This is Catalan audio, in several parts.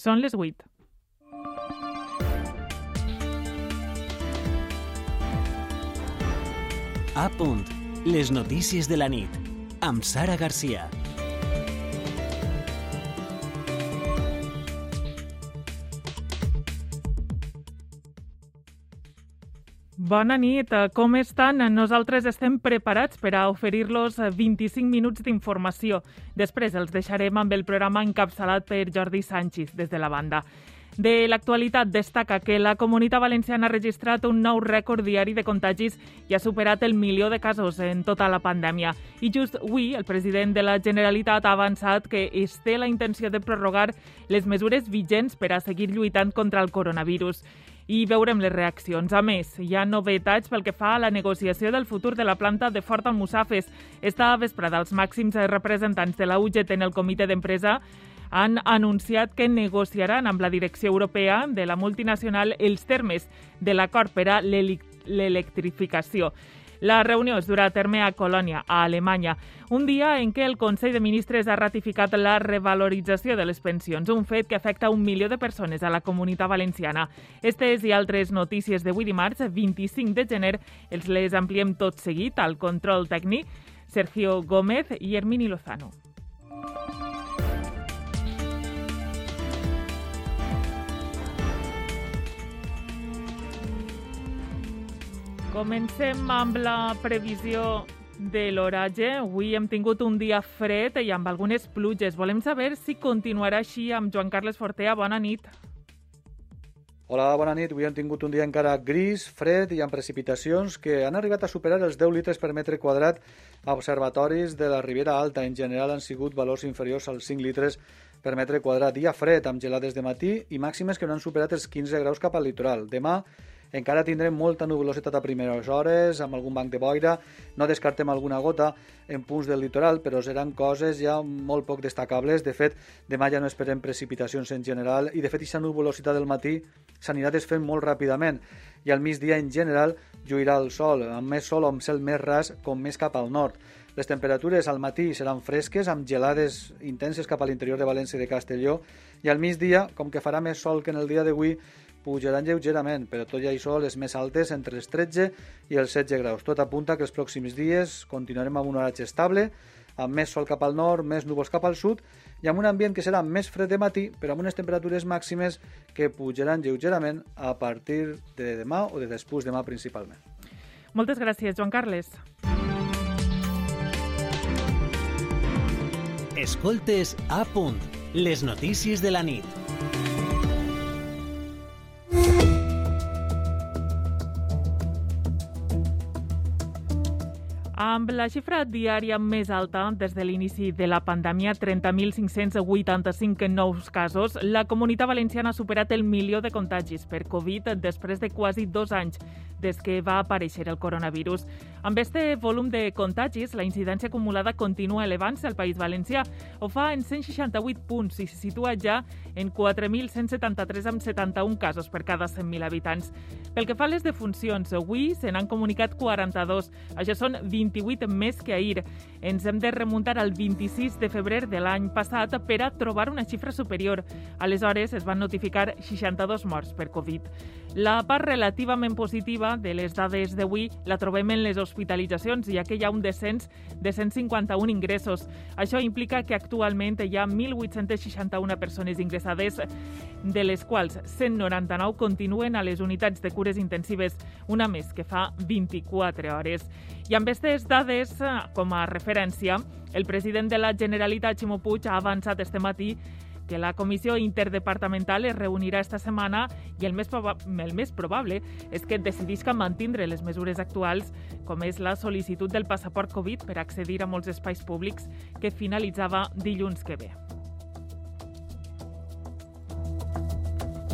Són les 8. A punt. Les notícies de la nit. Amb Sara Garcia. Bona nit, com estan? Nosaltres estem preparats per a oferir-los 25 minuts d'informació. Després els deixarem amb el programa encapçalat per Jordi Sánchez des de la banda. De l'actualitat destaca que la Comunitat Valenciana ha registrat un nou rècord diari de contagis i ha superat el milió de casos en tota la pandèmia. I just avui el president de la Generalitat ha avançat que es té la intenció de prorrogar les mesures vigents per a seguir lluitant contra el coronavirus i veurem les reaccions. A més, hi ha novetats pel que fa a la negociació del futur de la planta de Fort Almussafes. Esta vesprada, els màxims representants de la UGT en el comitè d'empresa han anunciat que negociaran amb la direcció europea de la multinacional els termes de l'acord per a l'electrificació. La reunió es durà a terme a Colònia, a Alemanya, un dia en què el Consell de Ministres ha ratificat la revalorització de les pensions, un fet que afecta un milió de persones a la comunitat valenciana. Estes i altres notícies d'avui dimarts, 25 de gener, els les ampliem tot seguit al control tècnic Sergio Gómez i Hermini Lozano. Comencem amb la previsió de l'oratge. Avui hem tingut un dia fred i amb algunes pluges. Volem saber si continuarà així amb Joan Carles Fortea. Bona nit. Hola, bona nit. Avui hem tingut un dia encara gris, fred i amb precipitacions que han arribat a superar els 10 litres per metre quadrat a observatoris de la Ribera Alta. En general han sigut valors inferiors als 5 litres per metre quadrat. Dia fred, amb gelades de matí i màximes que no han superat els 15 graus cap al litoral. Demà encara tindrem molta nuvolositat a primeres hores, amb algun banc de boira, no descartem alguna gota en punts del litoral, però seran coses ja molt poc destacables. De fet, demà ja no esperem precipitacions en general i, de fet, aquesta nuvolositat del matí s'anirà desfent molt ràpidament i al migdia, en general, lluirà el sol, amb més sol o amb cel més ras, com més cap al nord. Les temperatures al matí seran fresques, amb gelades intenses cap a l'interior de València i de Castelló, i al migdia, com que farà més sol que en el dia d'avui, pujaran lleugerament, però tot i això les més altes entre els 13 i els 16 graus. Tot apunta que els pròxims dies continuarem amb un horatge estable, amb més sol cap al nord, més núvols cap al sud i amb un ambient que serà més fred de matí, però amb unes temperatures màximes que pujaran lleugerament a partir de demà o de després demà principalment. Moltes gràcies, Joan Carles. Escoltes a punt, les notícies de la nit. Amb la xifra diària més alta des de l'inici de la pandèmia, 30.585 nous casos, la comunitat valenciana ha superat el milió de contagis per Covid després de quasi dos anys des que va aparèixer el coronavirus. Amb este volum de contagis, la incidència acumulada continua elevant-se al País Valencià. Ho fa en 168 punts i se situa ja en 4.173 amb 71 casos per cada 100.000 habitants. Pel que fa a les defuncions, avui se n'han comunicat 42. Això són 28 més que ahir. Ens hem de remuntar al 26 de febrer de l'any passat per a trobar una xifra superior. Aleshores es van notificar 62 morts per Covid. La part relativament positiva de les dades d'avui la trobem en les hospitalitzacions, ja que hi ha un descens de 151 ingressos. Això implica que actualment hi ha 1.861 persones ingressades, de les quals 199 continuen a les unitats de cures intensives, una més que fa 24 hores. I amb aquestes dades, com a referència, el president de la Generalitat, Ximo Puig, ha avançat este matí que la comissió interdepartamental es reunirà esta setmana i el més, el més probable és que decidisca mantindre les mesures actuals, com és la sol·licitud del passaport Covid per accedir a molts espais públics que finalitzava dilluns que ve.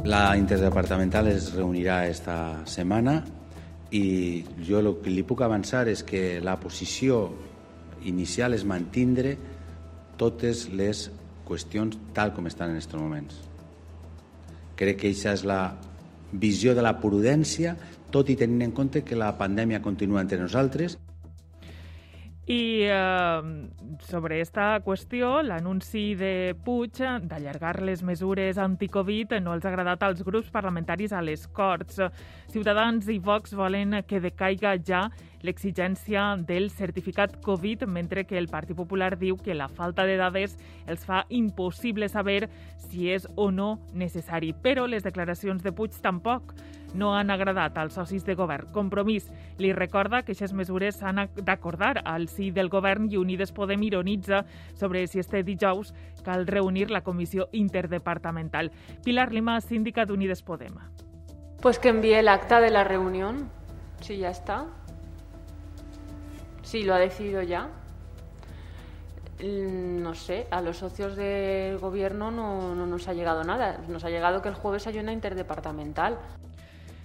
La interdepartamental es reunirà esta setmana i jo el que li puc avançar és que la posició inicial és mantindre totes les qüestions tal com estan en aquests moments. Crec que aquesta és la visió de la prudència, tot i tenint en compte que la pandèmia continua entre nosaltres I eh, sobre esta qüestió, l'anunci de Puig d'allargar les mesures anticovid no els ha agradat als grups parlamentaris a les Corts. Ciutadans i Vox volen que decaiga ja l'exigència del certificat Covid, mentre que el Partit Popular diu que la falta de dades els fa impossible saber si és o no necessari. Però les declaracions de Puig tampoc no han agradat als socis de govern. Compromís li recorda que aquestes mesures s'han d'acordar al si del govern i Unides Podem ironitza sobre si este dijous cal reunir la comissió interdepartamental. Pilar Lima, síndica d'Unides Podem. Pues que envíe el acta de la reunión, si ya está. Si lo ha decidido ya. Mm, no sé, a los socios del gobierno no, no nos ha llegado nada. Nos ha llegado que el jueves hay una interdepartamental.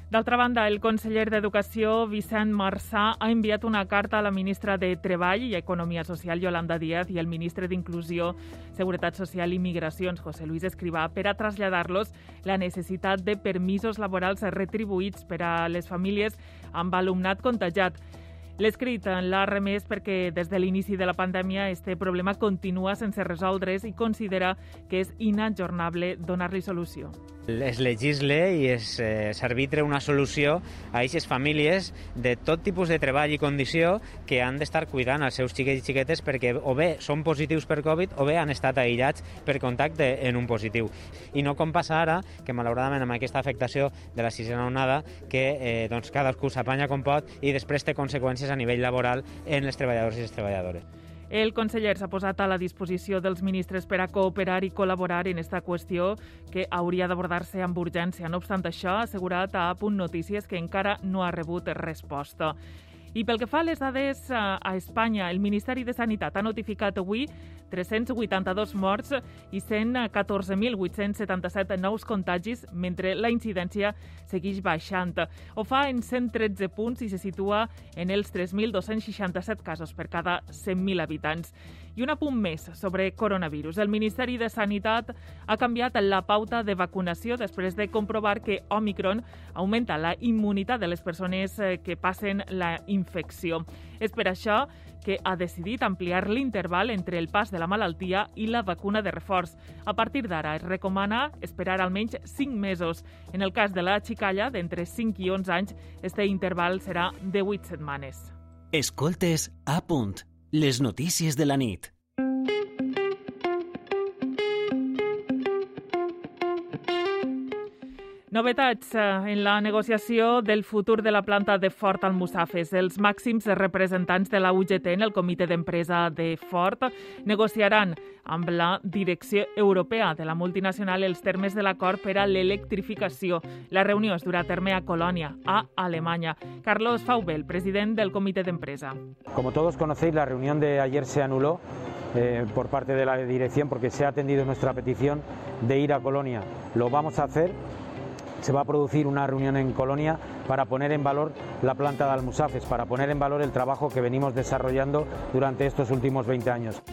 D'altra banda, el conseller d'Educació, Vicent Marçà, ha enviat una carta a la ministra de Treball i Economia Social, Yolanda Díaz, i el ministre d'Inclusió, Seguretat Social i Migracions, José Luis Escrivà, per a traslladar-los la necessitat de permisos laborals retribuïts per a les famílies amb alumnat contagiat. L'escrit l'ha remès perquè des de l'inici de la pandèmia este problema continua sense resoldre's i considera que és inajornable donar-li solució es legisle i es eh, s'arbitre una solució a aquestes famílies de tot tipus de treball i condició que han d'estar cuidant els seus xiquets i xiquetes perquè o bé són positius per Covid o bé han estat aïllats per contacte en un positiu. I no com passa ara, que malauradament amb aquesta afectació de la sisena onada, que eh, doncs cadascú s'apanya com pot i després té conseqüències a nivell laboral en les treballadors i les treballadores. El conseller s'ha posat a la disposició dels ministres per a cooperar i col·laborar en aquesta qüestió que hauria d'abordar-se amb urgència. No obstant això, ha assegurat a Punt Notícies que encara no ha rebut resposta. I pel que fa a les dades eh, a Espanya, el Ministeri de Sanitat ha notificat avui 382 morts i 114.877 nous contagis, mentre la incidència segueix baixant. Ho fa en 113 punts i se situa en els 3.267 casos per cada 100.000 habitants. I un apunt més sobre coronavirus. El Ministeri de Sanitat ha canviat la pauta de vacunació després de comprovar que Omicron augmenta la immunitat de les persones eh, que passen la infecció. És per això que ha decidit ampliar l'interval entre el pas de la malaltia i la vacuna de reforç. A partir d'ara es recomana esperar almenys 5 mesos. En el cas de la xicalla, d'entre 5 i 11 anys, este interval serà de 8 setmanes. Escoltes a punt les notícies de la nit. Novetats eh, en la negociació del futur de la planta de Ford Almussafes. Els màxims representants de la UGT en el comitè d'empresa de Ford negociaran amb la direcció europea de la multinacional els termes de l'acord per a l'electrificació. La reunió es durà a terme a Colònia, a Alemanya. Carlos Faubel, president del comitè d'empresa. Como todos conocéis, la reunión de ayer se anuló eh, por parte de la dirección porque se ha atendido nuestra petición de ir a Colonia. Lo vamos a hacer se va a producir una reunión en Colonia para poner en valor la planta de Almusafes, para poner en valor el trabajo que venimos desarrollando durante estos últimos 20 años.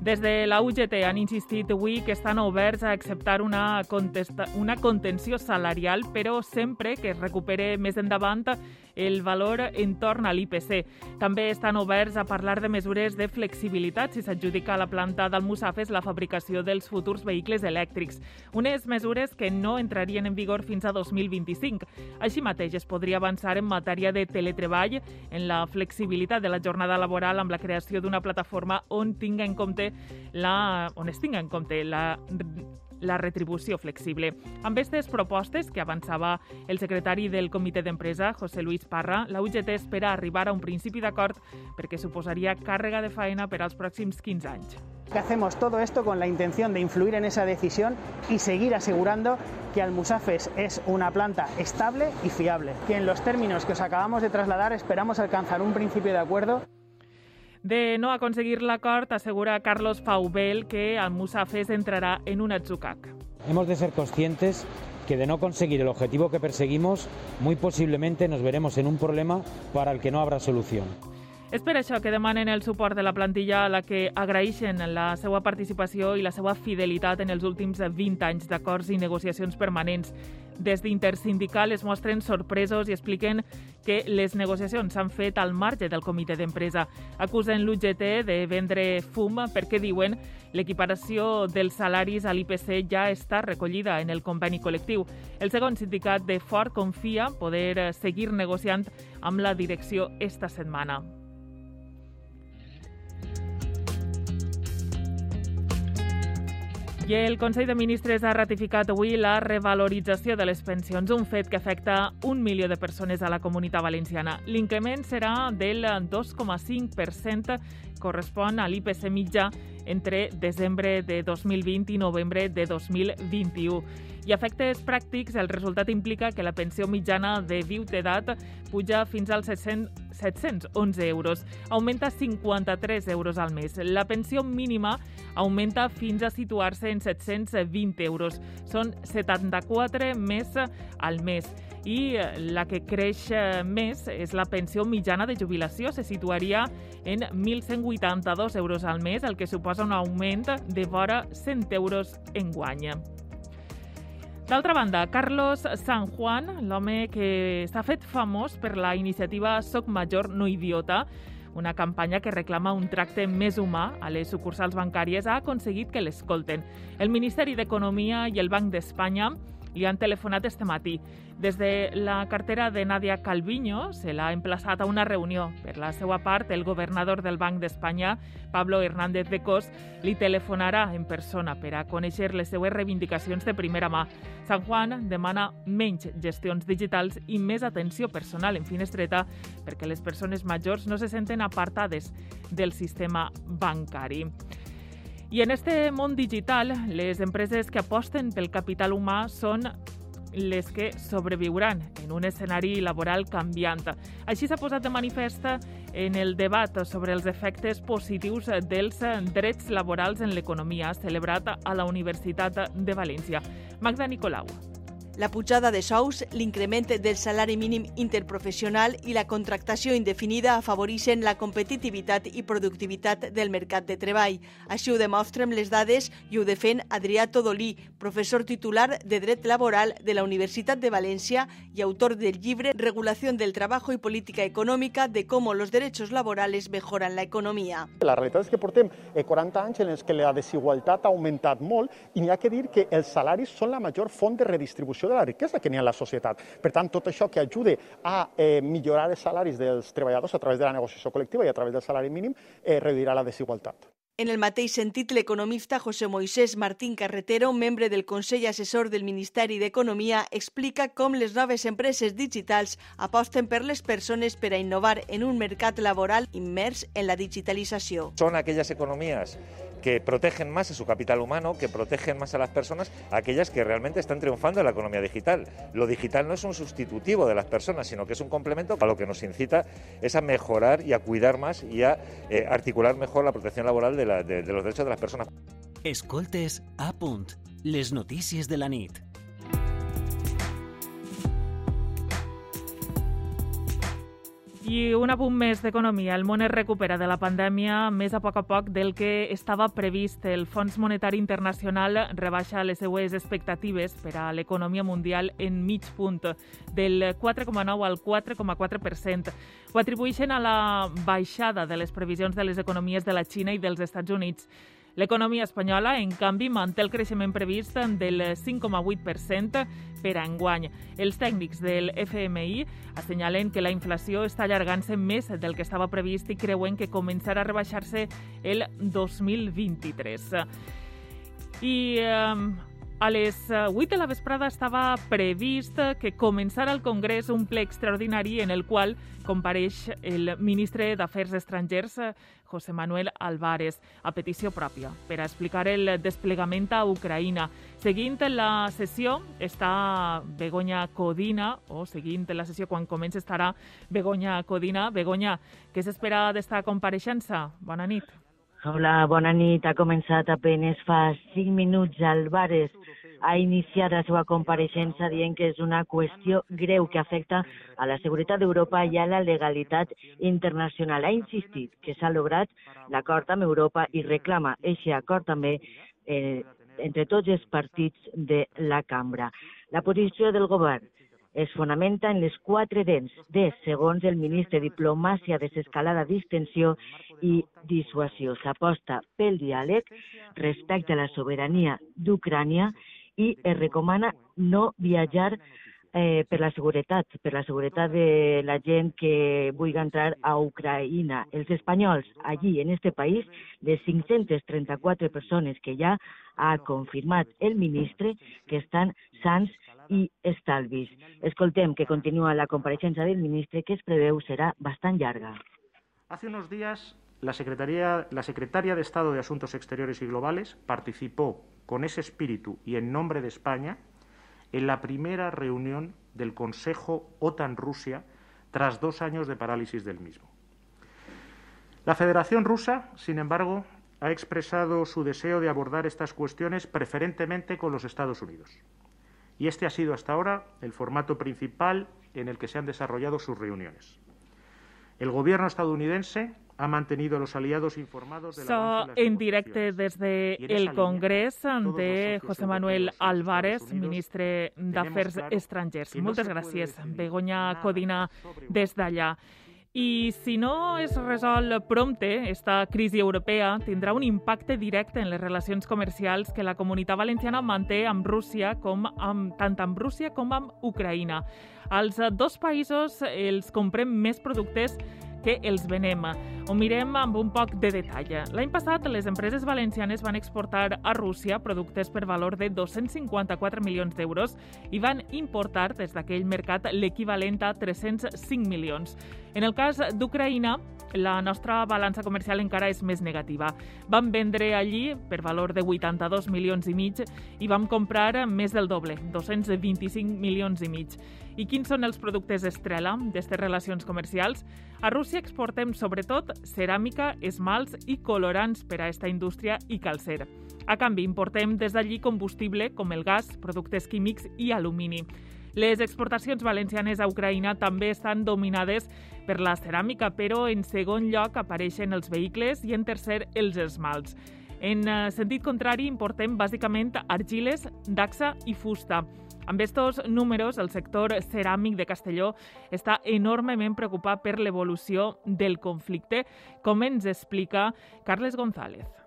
Des de la UGT han insistit avui que estan oberts a acceptar una, una contenció salarial, però sempre que es recupere més endavant el valor entorn a l'IPC. També estan oberts a parlar de mesures de flexibilitat si s'adjudica a la planta d'Almussafes la fabricació dels futurs vehicles elèctrics. Unes mesures que no entrarien en vigor fins a 2025. Així mateix es podria avançar en matèria de teletreball, en la flexibilitat de la jornada laboral amb la creació d'una plataforma on tinga en compte la, on es tinga en compte la la retribució flexible. Amb aquestes propostes que avançava el secretari del comitè d'empresa, José Luis Parra, la UGT espera arribar a un principi d'acord perquè suposaria càrrega de faena per als pròxims 15 anys. que hacemos todo esto con la intención de influir en esa decisión y seguir asegurando que Almusafes es una planta estable y fiable, que en los términos que os acabamos de trasladar esperamos alcanzar un principio de acuerdo de no aconseguir l'acord, assegura Carlos Faubel que Almusafes entrará en un atzucac. Hemos de ser conscientes que de no conseguir el objetivo que perseguimos, muy posiblemente nos veremos en un problema para el que no habrá solución. És per això que demanen el suport de la plantilla a la que agraeixen la seva participació i la seva fidelitat en els últims 20 anys d'acords i negociacions permanents. Des d'Intersindical es mostren sorpresos i expliquen que les negociacions s'han fet al marge del comitè d'empresa. Acusen l'UGT de vendre fum perquè diuen l'equiparació dels salaris a l'IPC ja està recollida en el conveni col·lectiu. El segon sindicat de Fort confia poder seguir negociant amb la direcció esta setmana. I el Consell de Ministres ha ratificat avui la revalorització de les pensions, un fet que afecta un milió de persones a la comunitat valenciana. L'increment serà del 2,5%, correspon a l'IPC mitjà entre desembre de 2020 i novembre de 2021. I efectes pràctics, el resultat implica que la pensió mitjana de viutedat puja fins als 700, 711 euros. Augmenta 53 euros al mes. La pensió mínima augmenta fins a situar-se en 720 euros. Són 74 més al mes i la que creix més és la pensió mitjana de jubilació. Se situaria en 1.182 euros al mes, el que suposa un augment de vora 100 euros en guany. D'altra banda, Carlos San Juan, l'home que s'ha fet famós per la iniciativa Soc Major No Idiota, una campanya que reclama un tracte més humà a les sucursals bancàries, ha aconseguit que l'escolten. El Ministeri d'Economia i el Banc d'Espanya li han telefonat este matí. Des de la cartera de Nadia Calviño se l'ha emplaçat a una reunió. Per la seva part, el governador del Banc d'Espanya, Pablo Hernández de Cos, li telefonarà en persona per a conèixer les seues reivindicacions de primera mà. San Juan demana menys gestions digitals i més atenció personal en finestreta perquè les persones majors no se senten apartades del sistema bancari. I en este món digital, les empreses que aposten pel capital humà són les que sobreviuran en un escenari laboral canviant. Així s'ha posat de manifest en el debat sobre els efectes positius dels drets laborals en l'economia celebrat a la Universitat de València. Magda Nicolau. La pujada de sous, l'increment del salari mínim interprofessional i la contractació indefinida afavoreixen la competitivitat i productivitat del mercat de treball. Així ho demostren les dades i ho defèn Adrià Todolí, professor titular de Dret Laboral de la Universitat de València i autor del llibre Regulació del Trabajo i Política Econòmica de cómo los derechos laborales mejoran la economia. La realitat és que portem 40 anys en els que la desigualtat ha augmentat molt i n'hi ha que dir que els salaris són la major font de redistribució de la riquesa que n'hi ha a la societat. Per tant, tot això que ajude a eh, millorar els salaris dels treballadors a través de la negociació col·lectiva i a través del salari mínim eh, reduirà la desigualtat. En el mateix sentit, l'economista José Moisés Martín Carretero, membre del Consell Assessor del Ministeri d'Economia, explica com les noves empreses digitals aposten per les persones per a innovar en un mercat laboral immers en la digitalització. Són aquelles economies que protegen más a su capital humano, que protegen más a las personas, aquellas que realmente están triunfando en la economía digital. Lo digital no es un sustitutivo de las personas, sino que es un complemento a lo que nos incita es a mejorar y a cuidar más y a eh, articular mejor la protección laboral de, los derechos de las personas. Escoltes a punt. Les notícies de la nit. I un apunt més d'economia. El món es recupera de la pandèmia més a poc a poc del que estava previst. El Fons Monetari Internacional rebaixa les seues expectatives per a l'economia mundial en mig punt, del 4,9 al 4,4%. Ho atribueixen a la baixada de les previsions de les economies de la Xina i dels Estats Units. L'economia espanyola, en canvi, manté el creixement previst del 5,8% per a enguany. Els tècnics del FMI assenyalen que la inflació està allargant-se més del que estava previst i creuen que començarà a rebaixar-se el 2023. I eh, a les 8 de la vesprada estava previst que començara al Congrés un ple extraordinari en el qual compareix el ministre d'Afers Estrangers, José Manuel Álvarez, a petició pròpia, per a explicar el desplegament a Ucraïna. Seguint la sessió està Begoña Codina, o seguint la sessió quan comença estarà Begoña Codina. Begoña, què s'espera d'esta compareixença? Bona nit. Hola, bona nit. Ha començat apenes fa 5 minuts. Álvarez ha iniciat la seva compareixença dient que és una qüestió greu que afecta a la seguretat d'Europa i a la legalitat internacional. Ha insistit que s'ha lograt l'acord amb Europa i reclama aquest acord també eh, entre tots els partits de la cambra. La posició del govern es fonamenta en les quatre dents de, segons el ministre Diplomàcia, Desescalada, Distensió i Dissuasió. S'aposta pel diàleg respecte a la sobirania d'Ucrània i es recomana no viatjar eh, per la seguretat, per la seguretat de la gent que vulgui entrar a Ucraïna. Els espanyols allí, en este país, les 534 persones que ja ha confirmat el ministre que estan sants i estalvis. Escoltem que continua la compareixença del ministre que es preveu serà bastant llarga. Hace unos días la, Secretaría, secretaria de Estado de Asuntos Exteriores y Globales participó con ese espíritu y en nombre de España en la primera reunión del Consejo OTAN-Rusia tras dos años de parálisis del mismo. La Federación Rusa, sin embargo, ha expresado su deseo de abordar estas cuestiones preferentemente con los Estados Unidos. Y este ha sido hasta ahora el formato principal en el que se han desarrollado sus reuniones. El gobierno estadounidense ha mantenido a los aliados informados de la so, en directe des de el Congrés de José Manuel Álvarez, ministre d'Afers Estrangers. Moltes gràcies, Begoña Codina, des d'allà. I si no es resol prompte, esta crisi europea tindrà un impacte directe en les relacions comercials que la comunitat valenciana manté amb Rússia, com amb, tant amb Rússia com amb Ucraïna. Als dos països els comprem més productes que els venem. Ho mirem amb un poc de detall. L'any passat, les empreses valencianes van exportar a Rússia productes per valor de 254 milions d'euros i van importar des d'aquell mercat l'equivalent a 305 milions. En el cas d'Ucraïna, la nostra balança comercial encara és més negativa. Vam vendre allí per valor de 82 milions i mig i vam comprar més del doble, 225 milions i mig. I quins són els productes estrella d'aquestes relacions comercials? A Rússia exportem sobretot ceràmica, esmalts i colorants per a aquesta indústria i calcer. A canvi, importem des d'allí combustible com el gas, productes químics i alumini. Les exportacions valencianes a Ucraïna també estan dominades per la ceràmica, però en segon lloc apareixen els vehicles i en tercer els esmalts. En eh, sentit contrari, importem bàsicament argiles, daxa i fusta. Amb estos números, el sector ceràmic de Castelló està enormement preocupat per l'evolució del conflicte, com ens explica Carles González.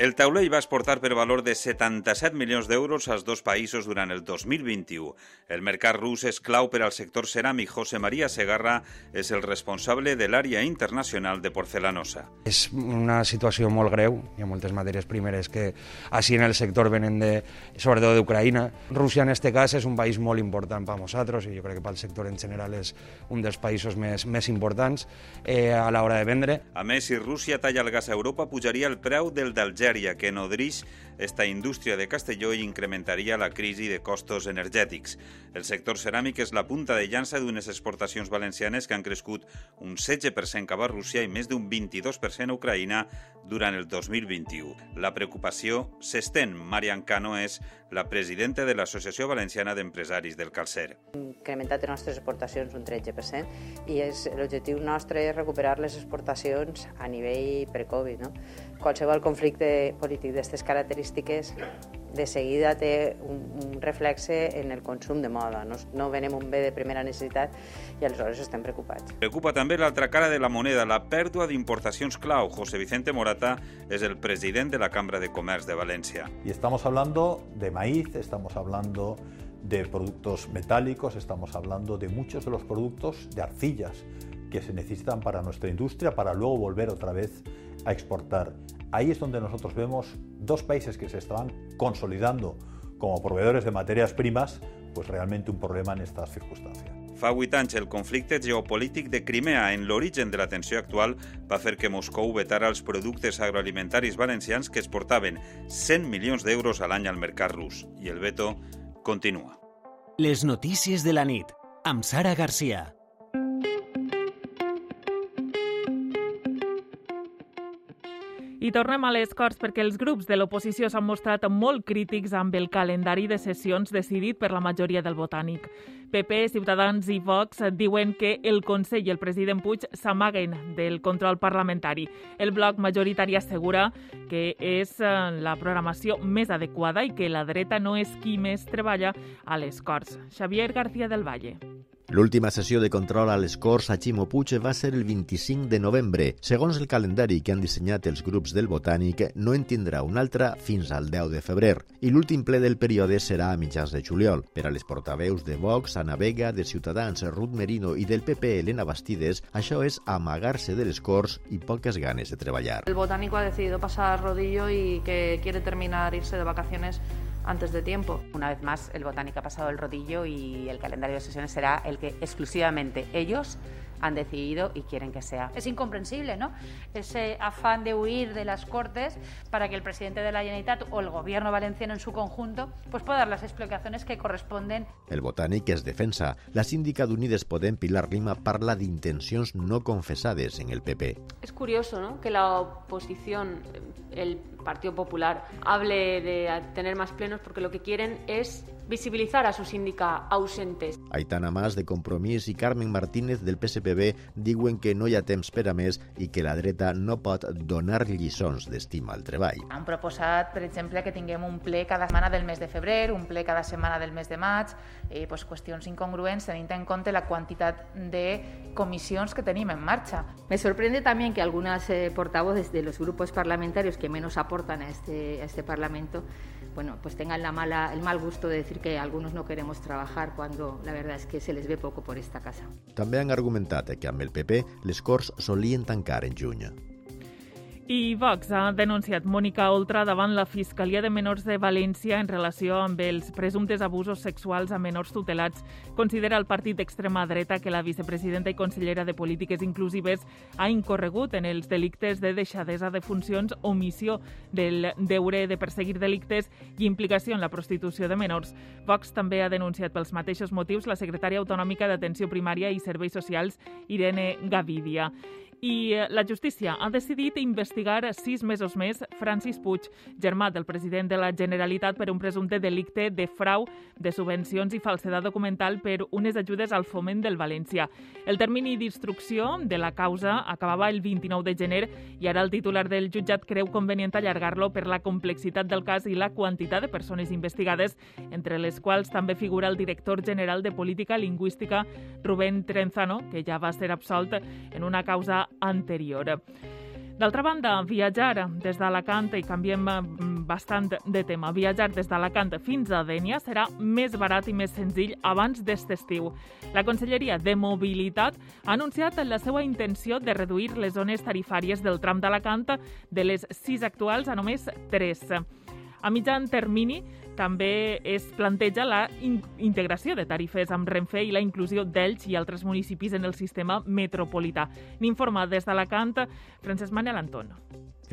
El taulell va exportar per valor de 77 milions d'euros als dos països durant el 2021. El mercat rus és clau per al sector ceràmic. José María Segarra és el responsable de l'àrea internacional de porcelanosa. És una situació molt greu. Hi ha moltes matèries primeres que així en el sector venen de, sobretot d'Ucraïna. Rússia en este cas és un país molt important per a nosaltres i jo crec que pel sector en general és un dels països més, més importants eh, a l'hora de vendre. A més, si Rússia talla el gas a Europa, pujaria el preu del d'Alger Algèria que nodrix esta indústria de Castelló i incrementaria la crisi de costos energètics. El sector ceràmic és la punta de llança d'unes exportacions valencianes que han crescut un 16% cap a Rússia i més d'un 22% a Ucraïna durant el 2021. La preocupació s'estén. Marian Cano és la presidenta de l'Associació Valenciana d'Empresaris del Calcer. Hem incrementat les nostres exportacions un 13% i l'objectiu nostre és recuperar les exportacions a nivell pre-Covid. No? Qualsevol conflicte polític d'aquestes característiques de seguida té un, un reflexe en el consum de moda. No, no venem un bé de primera necessitat i aleshores estem preocupats. Preocupa també l'altra cara de la moneda, la pèrdua d'importacions clau. José Vicente Morata és el president de la Cambra de Comerç de València. Y estamos hablando de maíz, estamos hablando de productos metálicos, estamos hablando de muchos de los productos de arcillas que se necesitan para nuestra industria para luego volver otra vez a exportar. Ahí es donde nosotros vemos dos países que se estaban consolidando como proveedores de materias primas, pues realmente un problema en estas circunstancias. Fa vuit anys, el conflicte geopolític de Crimea en l'origen de la tensió actual va fer que Moscou vetara els productes agroalimentaris valencians que exportaven 100 milions d'euros a l'any al mercat rus. I el veto continua. Les notícies de la nit, amb Sara Garcia. I tornem a les Corts perquè els grups de l'oposició s'han mostrat molt crítics amb el calendari de sessions decidit per la majoria del Botànic. PP, Ciutadans i Vox diuen que el Consell i el president Puig s'amaguen del control parlamentari. El bloc majoritari assegura que és eh, la programació més adequada i que la dreta no és qui més treballa a les Corts. Xavier García del Valle. L'última sessió de control a les Corts a Ximo Puig va ser el 25 de novembre. Segons el calendari que han dissenyat els grups del Botànic, no en tindrà una altra fins al 10 de febrer. I l'últim ple del període serà a mitjans de juliol. Per a les portaveus de Vox, Ana Vega, de Ciutadans, Ruth Merino i del PP, Elena Bastides, això és amagar-se de les Corts i poques ganes de treballar. El Botánico ha decidido pasar rodillo y que quiere terminar irse de vacaciones antes de tiempo. Una vez más, el Botánico ha pasado el rodillo y el calendario de sesiones será el que exclusivamente ellos han decidido y quieren que sea. Es incomprensible, ¿no? Ese afán de huir de las Cortes para que el presidente de la Generalitat o el gobierno valenciano en su conjunto pues pueda dar las explicaciones que corresponden. El botànic es defensa. La síndica d'Unides Podem, Pilar Lima, parla d'intencions no confessades en el PP. Es curioso, ¿no? Que la oposición, el Partido Popular, hable de tener más plenos porque lo que quieren es visibilizar a su síndica ausentes. Aitana Mas, de Compromís, i Carmen Martínez, del PSPB, diuen que no hi ha temps per a més i que la dreta no pot donar lliçons d'estima al treball. Han proposat, per exemple, que tinguem un ple cada setmana del mes de febrer, un ple cada setmana del mes de maig, eh, pues, qüestions incongruents tenint en compte la quantitat de comissions que tenim en marcha. Me sorprende también que algunas eh, portavoces de los grupos parlamentarios que menos aportan a este, a este Parlamento bueno, pues tengan la mala, el mal gusto de decir que algunos no queremos trabajar cuando la verdad es que se les ve poco por esta casa. També han que amb el PP les Corts solien tancar en juny. I Vox ha denunciat Mònica Oltra davant la Fiscalia de Menors de València en relació amb els presumptes abusos sexuals a menors tutelats. Considera el partit d'extrema dreta que la vicepresidenta i consellera de Polítiques Inclusives ha incorregut en els delictes de deixadesa de funcions, omissió del deure de perseguir delictes i implicació en la prostitució de menors. Vox també ha denunciat pels mateixos motius la secretària autonòmica d'Atenció Primària i Serveis Socials, Irene Gavidia i eh, la justícia ha decidit investigar sis mesos més Francis Puig, germà del president de la Generalitat per un presumpte delicte de frau de subvencions i falsedat documental per unes ajudes al foment del València. El termini d'instrucció de la causa acabava el 29 de gener i ara el titular del jutjat creu convenient allargar-lo per la complexitat del cas i la quantitat de persones investigades, entre les quals també figura el director general de Política Lingüística, Rubén Trenzano, que ja va ser absolt en una causa anterior. D'altra banda, viatjar des d'Alacant, i canviem mm, bastant de tema, viatjar des d'Alacant fins a Dènia serà més barat i més senzill abans d'este estiu. La Conselleria de Mobilitat ha anunciat la seva intenció de reduir les zones tarifàries del tram d'Alacant de les sis actuals a només tres. A mitjan termini també es planteja la in integració de tarifes amb Renfe i la inclusió d'Elx i altres municipis en el sistema metropolità. N'informa des d'Alacant Francesc Manel Anton.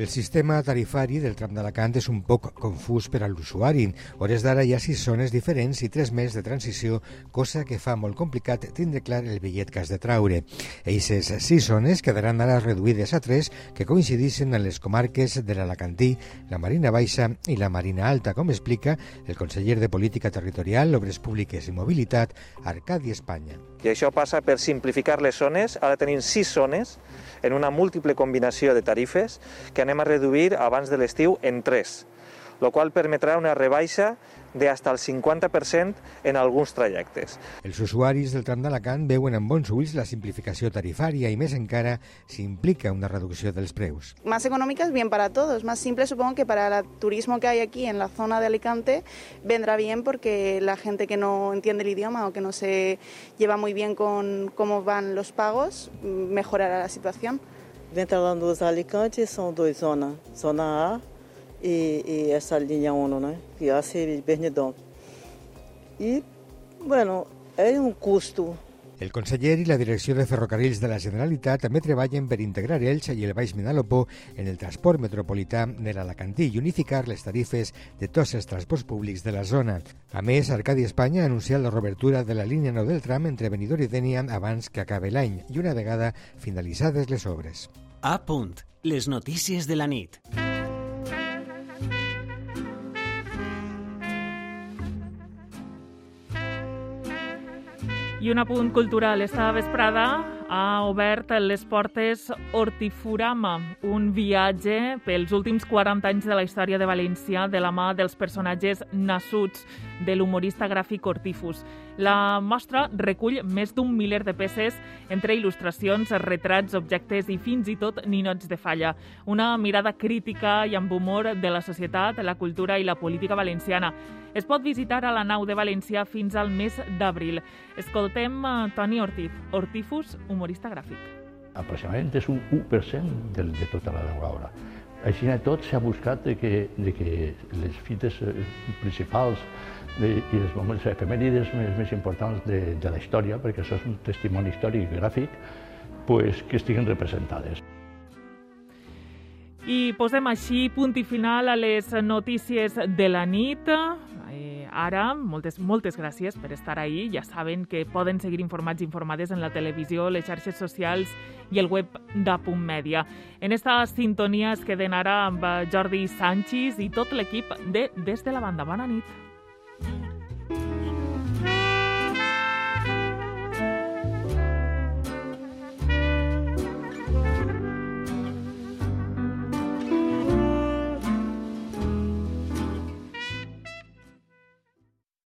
El sistema tarifari del tram d'Alacant és un poc confús per a l'usuari. Hores d'ara hi ha sis zones diferents i tres més de transició, cosa que fa molt complicat tindre clar el bitllet que has de traure. Eixes sis zones quedaran ara reduïdes a tres que coincidixen en les comarques de l'Alacantí, la Marina Baixa i la Marina Alta, com explica el conseller de Política Territorial, Obres Públiques i Mobilitat, Arcadi Espanya. I això passa per simplificar les zones. Ara tenim sis zones en una múltiple combinació de tarifes que anem a reduir abans de l'estiu en tres, el qual permetrà una rebaixa de hasta el 50% en alguns trajectes. Els usuaris del tram d'Alacant veuen amb bons ulls la simplificació tarifària i més encara si implica una reducció dels preus. Más económica es bien para todos, más simple supongo que para el turismo que hay aquí en la zona de Alicante vendrá bien porque la gente que no entiende el idioma o que no se lleva muy bien con cómo van los pagos mejorará la situación. Dentro de Alicante são duas zonas, zona A e, e essa linha 1, né? Que hace Bernidão. E, bueno, é um custo El conseller i la direcció de ferrocarrils de la Generalitat també treballen per integrar Elx i el Baix Menalopó en el transport metropolità de l'Alacantí i unificar les tarifes de tots els transports públics de la zona. A més, Arcadi Espanya ha anunciat la reobertura de la línia 9 del tram entre Benidorm i Dènia abans que acabe l'any i una vegada finalitzades les obres. A punt Les notícies de la nit. I un apunt cultural. Esta vesprada ha obert les portes Hortifurama, un viatge pels últims 40 anys de la història de València de la mà dels personatges nassuts de l'humorista gràfic Hortifus. La mostra recull més d'un miler de peces entre il·lustracions, retrats, objectes i fins i tot ninots de falla. Una mirada crítica i amb humor de la societat, la cultura i la política valenciana. Es pot visitar a la nau de València fins al mes d'abril. Escoltem uh, Toni Ortiz, Hortifus, humorista gràfic. Aproximadament és un 1% de, de tota la obra. Així de tot s'ha buscat de que, de que les fites eh, principals de, i els moments efemèrides més, més importants de, de la història, perquè això és un testimoni històric i gràfic, pues, que estiguen representades. I posem així punt i final a les notícies de la nit. Eh, ara, moltes, moltes gràcies per estar ahí. Ja saben que poden seguir informats i informades en la televisió, les xarxes socials i el web d'Apunt Mèdia. En esta sintonia es queden ara amb Jordi Sánchez i tot l'equip de Des de la Banda. Bona nit.